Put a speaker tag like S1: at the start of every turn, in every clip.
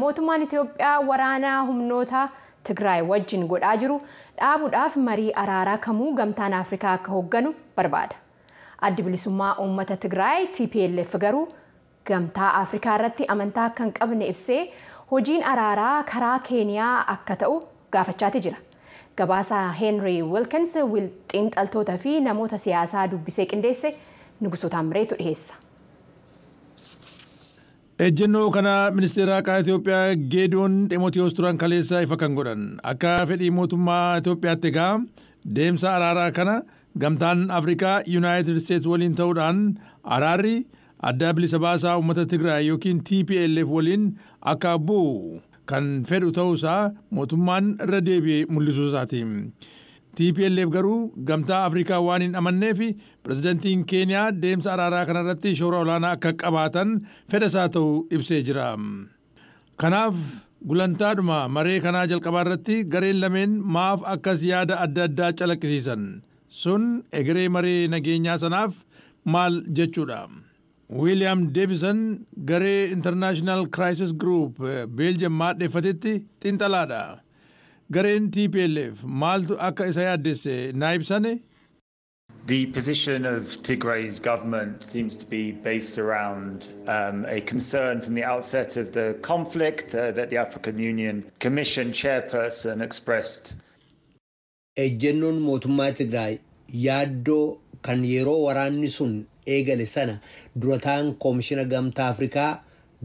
S1: mootummaan itiyoophiyaa waraana humnoota tigraay wajjin godhaa jiru. Dhaabuudhaaf marii araaraa kamuu gamtaan afrikaa akka hoogganu barbaada. Addi bilisummaa uummata tigraay tplf garuu gamtaa afrikaa irratti amantaa akka hin qabne ibsee hojiin araaraa karaa keeniyaa akka ta'u gaafachaati jira. Gabaasa heenrii wilkins xiinxaltoota fi namoota siyaasaa dubbisee qindeesse nugusoota amreetu dhiheessa.
S2: Ejjennoo kana ministeera haqaa Itoophiyaa Geediyoon Ximootiyoos turan kaleessa ifa kan godhan akka fedhii mootummaa Itoophiyaatti egaa deemsa araaraa kana gamtaan Afrikaa Yuunaayitid Isteets waliin ta'uudhaan araarri adda bilisa baasaa uummata Tigraay yookiin TPLF waliin akka bu'u kan fedhu ta'uusaa mootummaan irra deebi'ee mul'isuu isaati. TPLF garuu gamtaa Afrikaa waan hin amanneef pirezidantiin Keeniyaa deemsa araaraa kanarratti shoora olaanaa akka qabaatan fedha isaa ta'uu ibsee jira. Kanaaf gulantaadhuma maree kanaa jalqabaa irratti gareen lameen maaf akkas yaada adda addaa calaqqisiisan sun egeree maree nageenyaa sanaaf maal jechuudha. Wiiliyaam Deevison garee International Crisis Group Beeljiயம் maadheeffatetti xiinxalaadha. Gareen TPLF maaltu akka isa yaaddesse naa ibsane.
S3: The position of Tigray's government seems to be based around um, a concern from the outset of the conflict uh, that the African Union Commission chairperson expressed.
S4: Ejjennoon mootummaa Tigraay yaaddoo kan yeroo waraanni sun eegale sana durataan koomishina gamtaa Afrikaa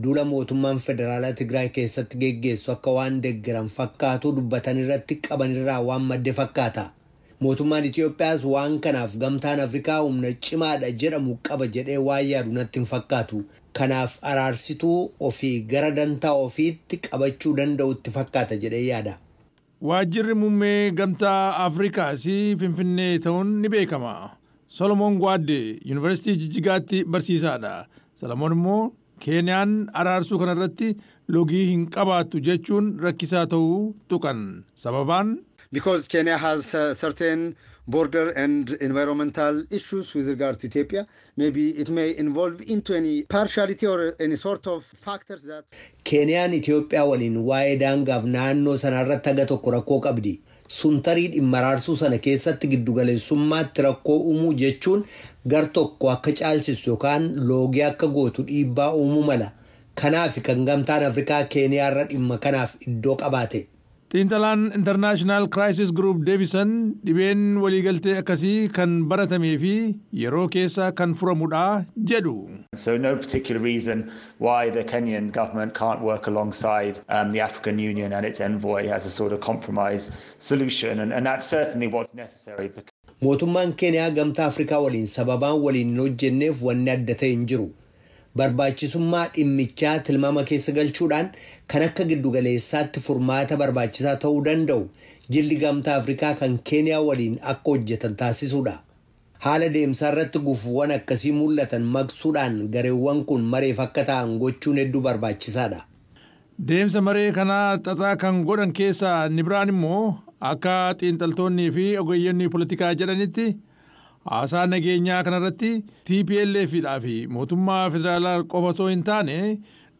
S4: duula mootummaan federaalaa Tigraay keessatti geggeessu akka waan deeggaran fakkaatu dubbatan irratti qaban irraa waan madde fakkaata. Mootummaan Itoophiyaas waan kanaaf gamtaan Afrikaa humna cimaadha jedhamu qaba jedhee waan yaadu natti hin fakkaatu. Kanaaf araarsituu ofii gara dantaa ofiitti qabachuu danda'utti fakkaata jedhee yaada.
S2: Waajjirri muummee gamtaa Afrikaas Finfinnee ta'uun ni beekama. Solomoon Gwaadde Yuunivarsiitii Jijjigaatti barsiisaadha. Solomoon immoo keeniyaan araarsuu kanarratti logii hin qabaattu jechuun rakkisaa ta'uu tuqan sababaan.
S5: Because Kenya has uh, certain border and environmental issues with regard to Ethiopia, maybe it may involve into any partiality or any sort of factors that.
S4: Keeniyaan Itoophiyaa waliin waa'ee daangaaf naannoo sanarratti haga tokko rakkoo qabdi. Sun tarii dhimma araarsuu sana keessatti giddugaleessummaatti rakkoo uumuu jechuun gar tokko akka caalchisu yookaan loogii akka gootu dhiibbaa uumuu mala. Kanaaf kan gamtaan Afrikaa Keeniyaarra dhimma kanaaf iddoo qabaate.
S2: Xiinxalaan International Crisis Group Deevison dhibeen waliigaltee akkasii kan baratamee fi yeroo keessa kan furamudha jedhu.
S3: So no particular reason why the Kenyan government can't work alongside um, the African Union and its envoy as a sort of compromise solution and, and that's certainly what's necessary.
S4: Mootummaan Keeniyaa gamtaa Afrikaa waliin sababaan waliin hin hojjenneef wanni adda ta'e hin jiru. Barbaachisummaa dhimmichaa tilmaama keessa galchuudhaan kan akka giddugaleessaatti furmaata barbaachisaa ta'uu danda'u jilli gamtaa Afrikaa kan Keeniyaa waliin akka hojjetan taasisuudha. Haala deemsaa irratti gufuuwwan akkasii mul'atan maqsuudhaan gareewwan kun mareef akka ta'an gochuun hedduu barbaachisaadha.
S2: Deemsa maree kanaa xaxaa kan godhan keessaa inni biraan immoo akka xiinxaltoonnii fi ogeeyyonni poolitikaa jedhanitti haasaa nageenyaa kanarratti TPLFidhaa fi mootummaa federaalaa qofa osoo hin taane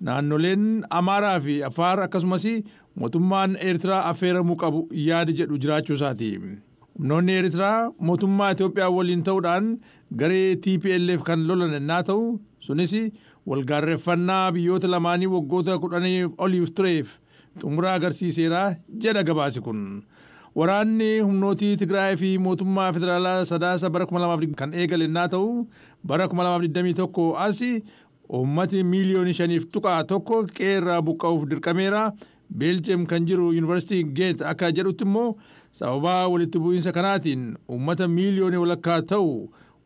S2: naannoleen Amaaraa fi Afaar akkasumas mootummaan Eertiraa affeeramuu qabu yaada jedhu jiraachuu isaati. Humnoonni Eertiraa mootummaa Itoophiyaa waliin ta'uudhaan garee TPLF kan lolan ennaa ta'u sunis walgaarreeffannaa biyyoota lamaanii waggoota kudhanii oliif tureef xumura agarsiiseera jedha gabaasi kun. Waraanni humnootii Tigraay fi mootummaa federaalaa sadaasa bara 2020 kan eegale ennaa ta'u bara 2021 as uummati miiliyoonii shaniif tuqaa tokko qeerraa buqqa'uuf dirqameera. Beeljeem kan jiru yuunivarsiitii Geet akka jedhutti immoo sababaa walitti bu'iinsa kanaatiin uummata miiliyoonii walakkaa ta'u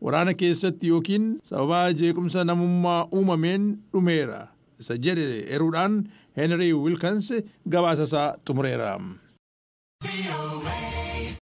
S2: waraana keessatti yookiin sababaa jeequmsa namummaa uumameen dhumeera. Isa jedhe eeruudhaan Heenrii Wilkans gabaasa isaa xumureera.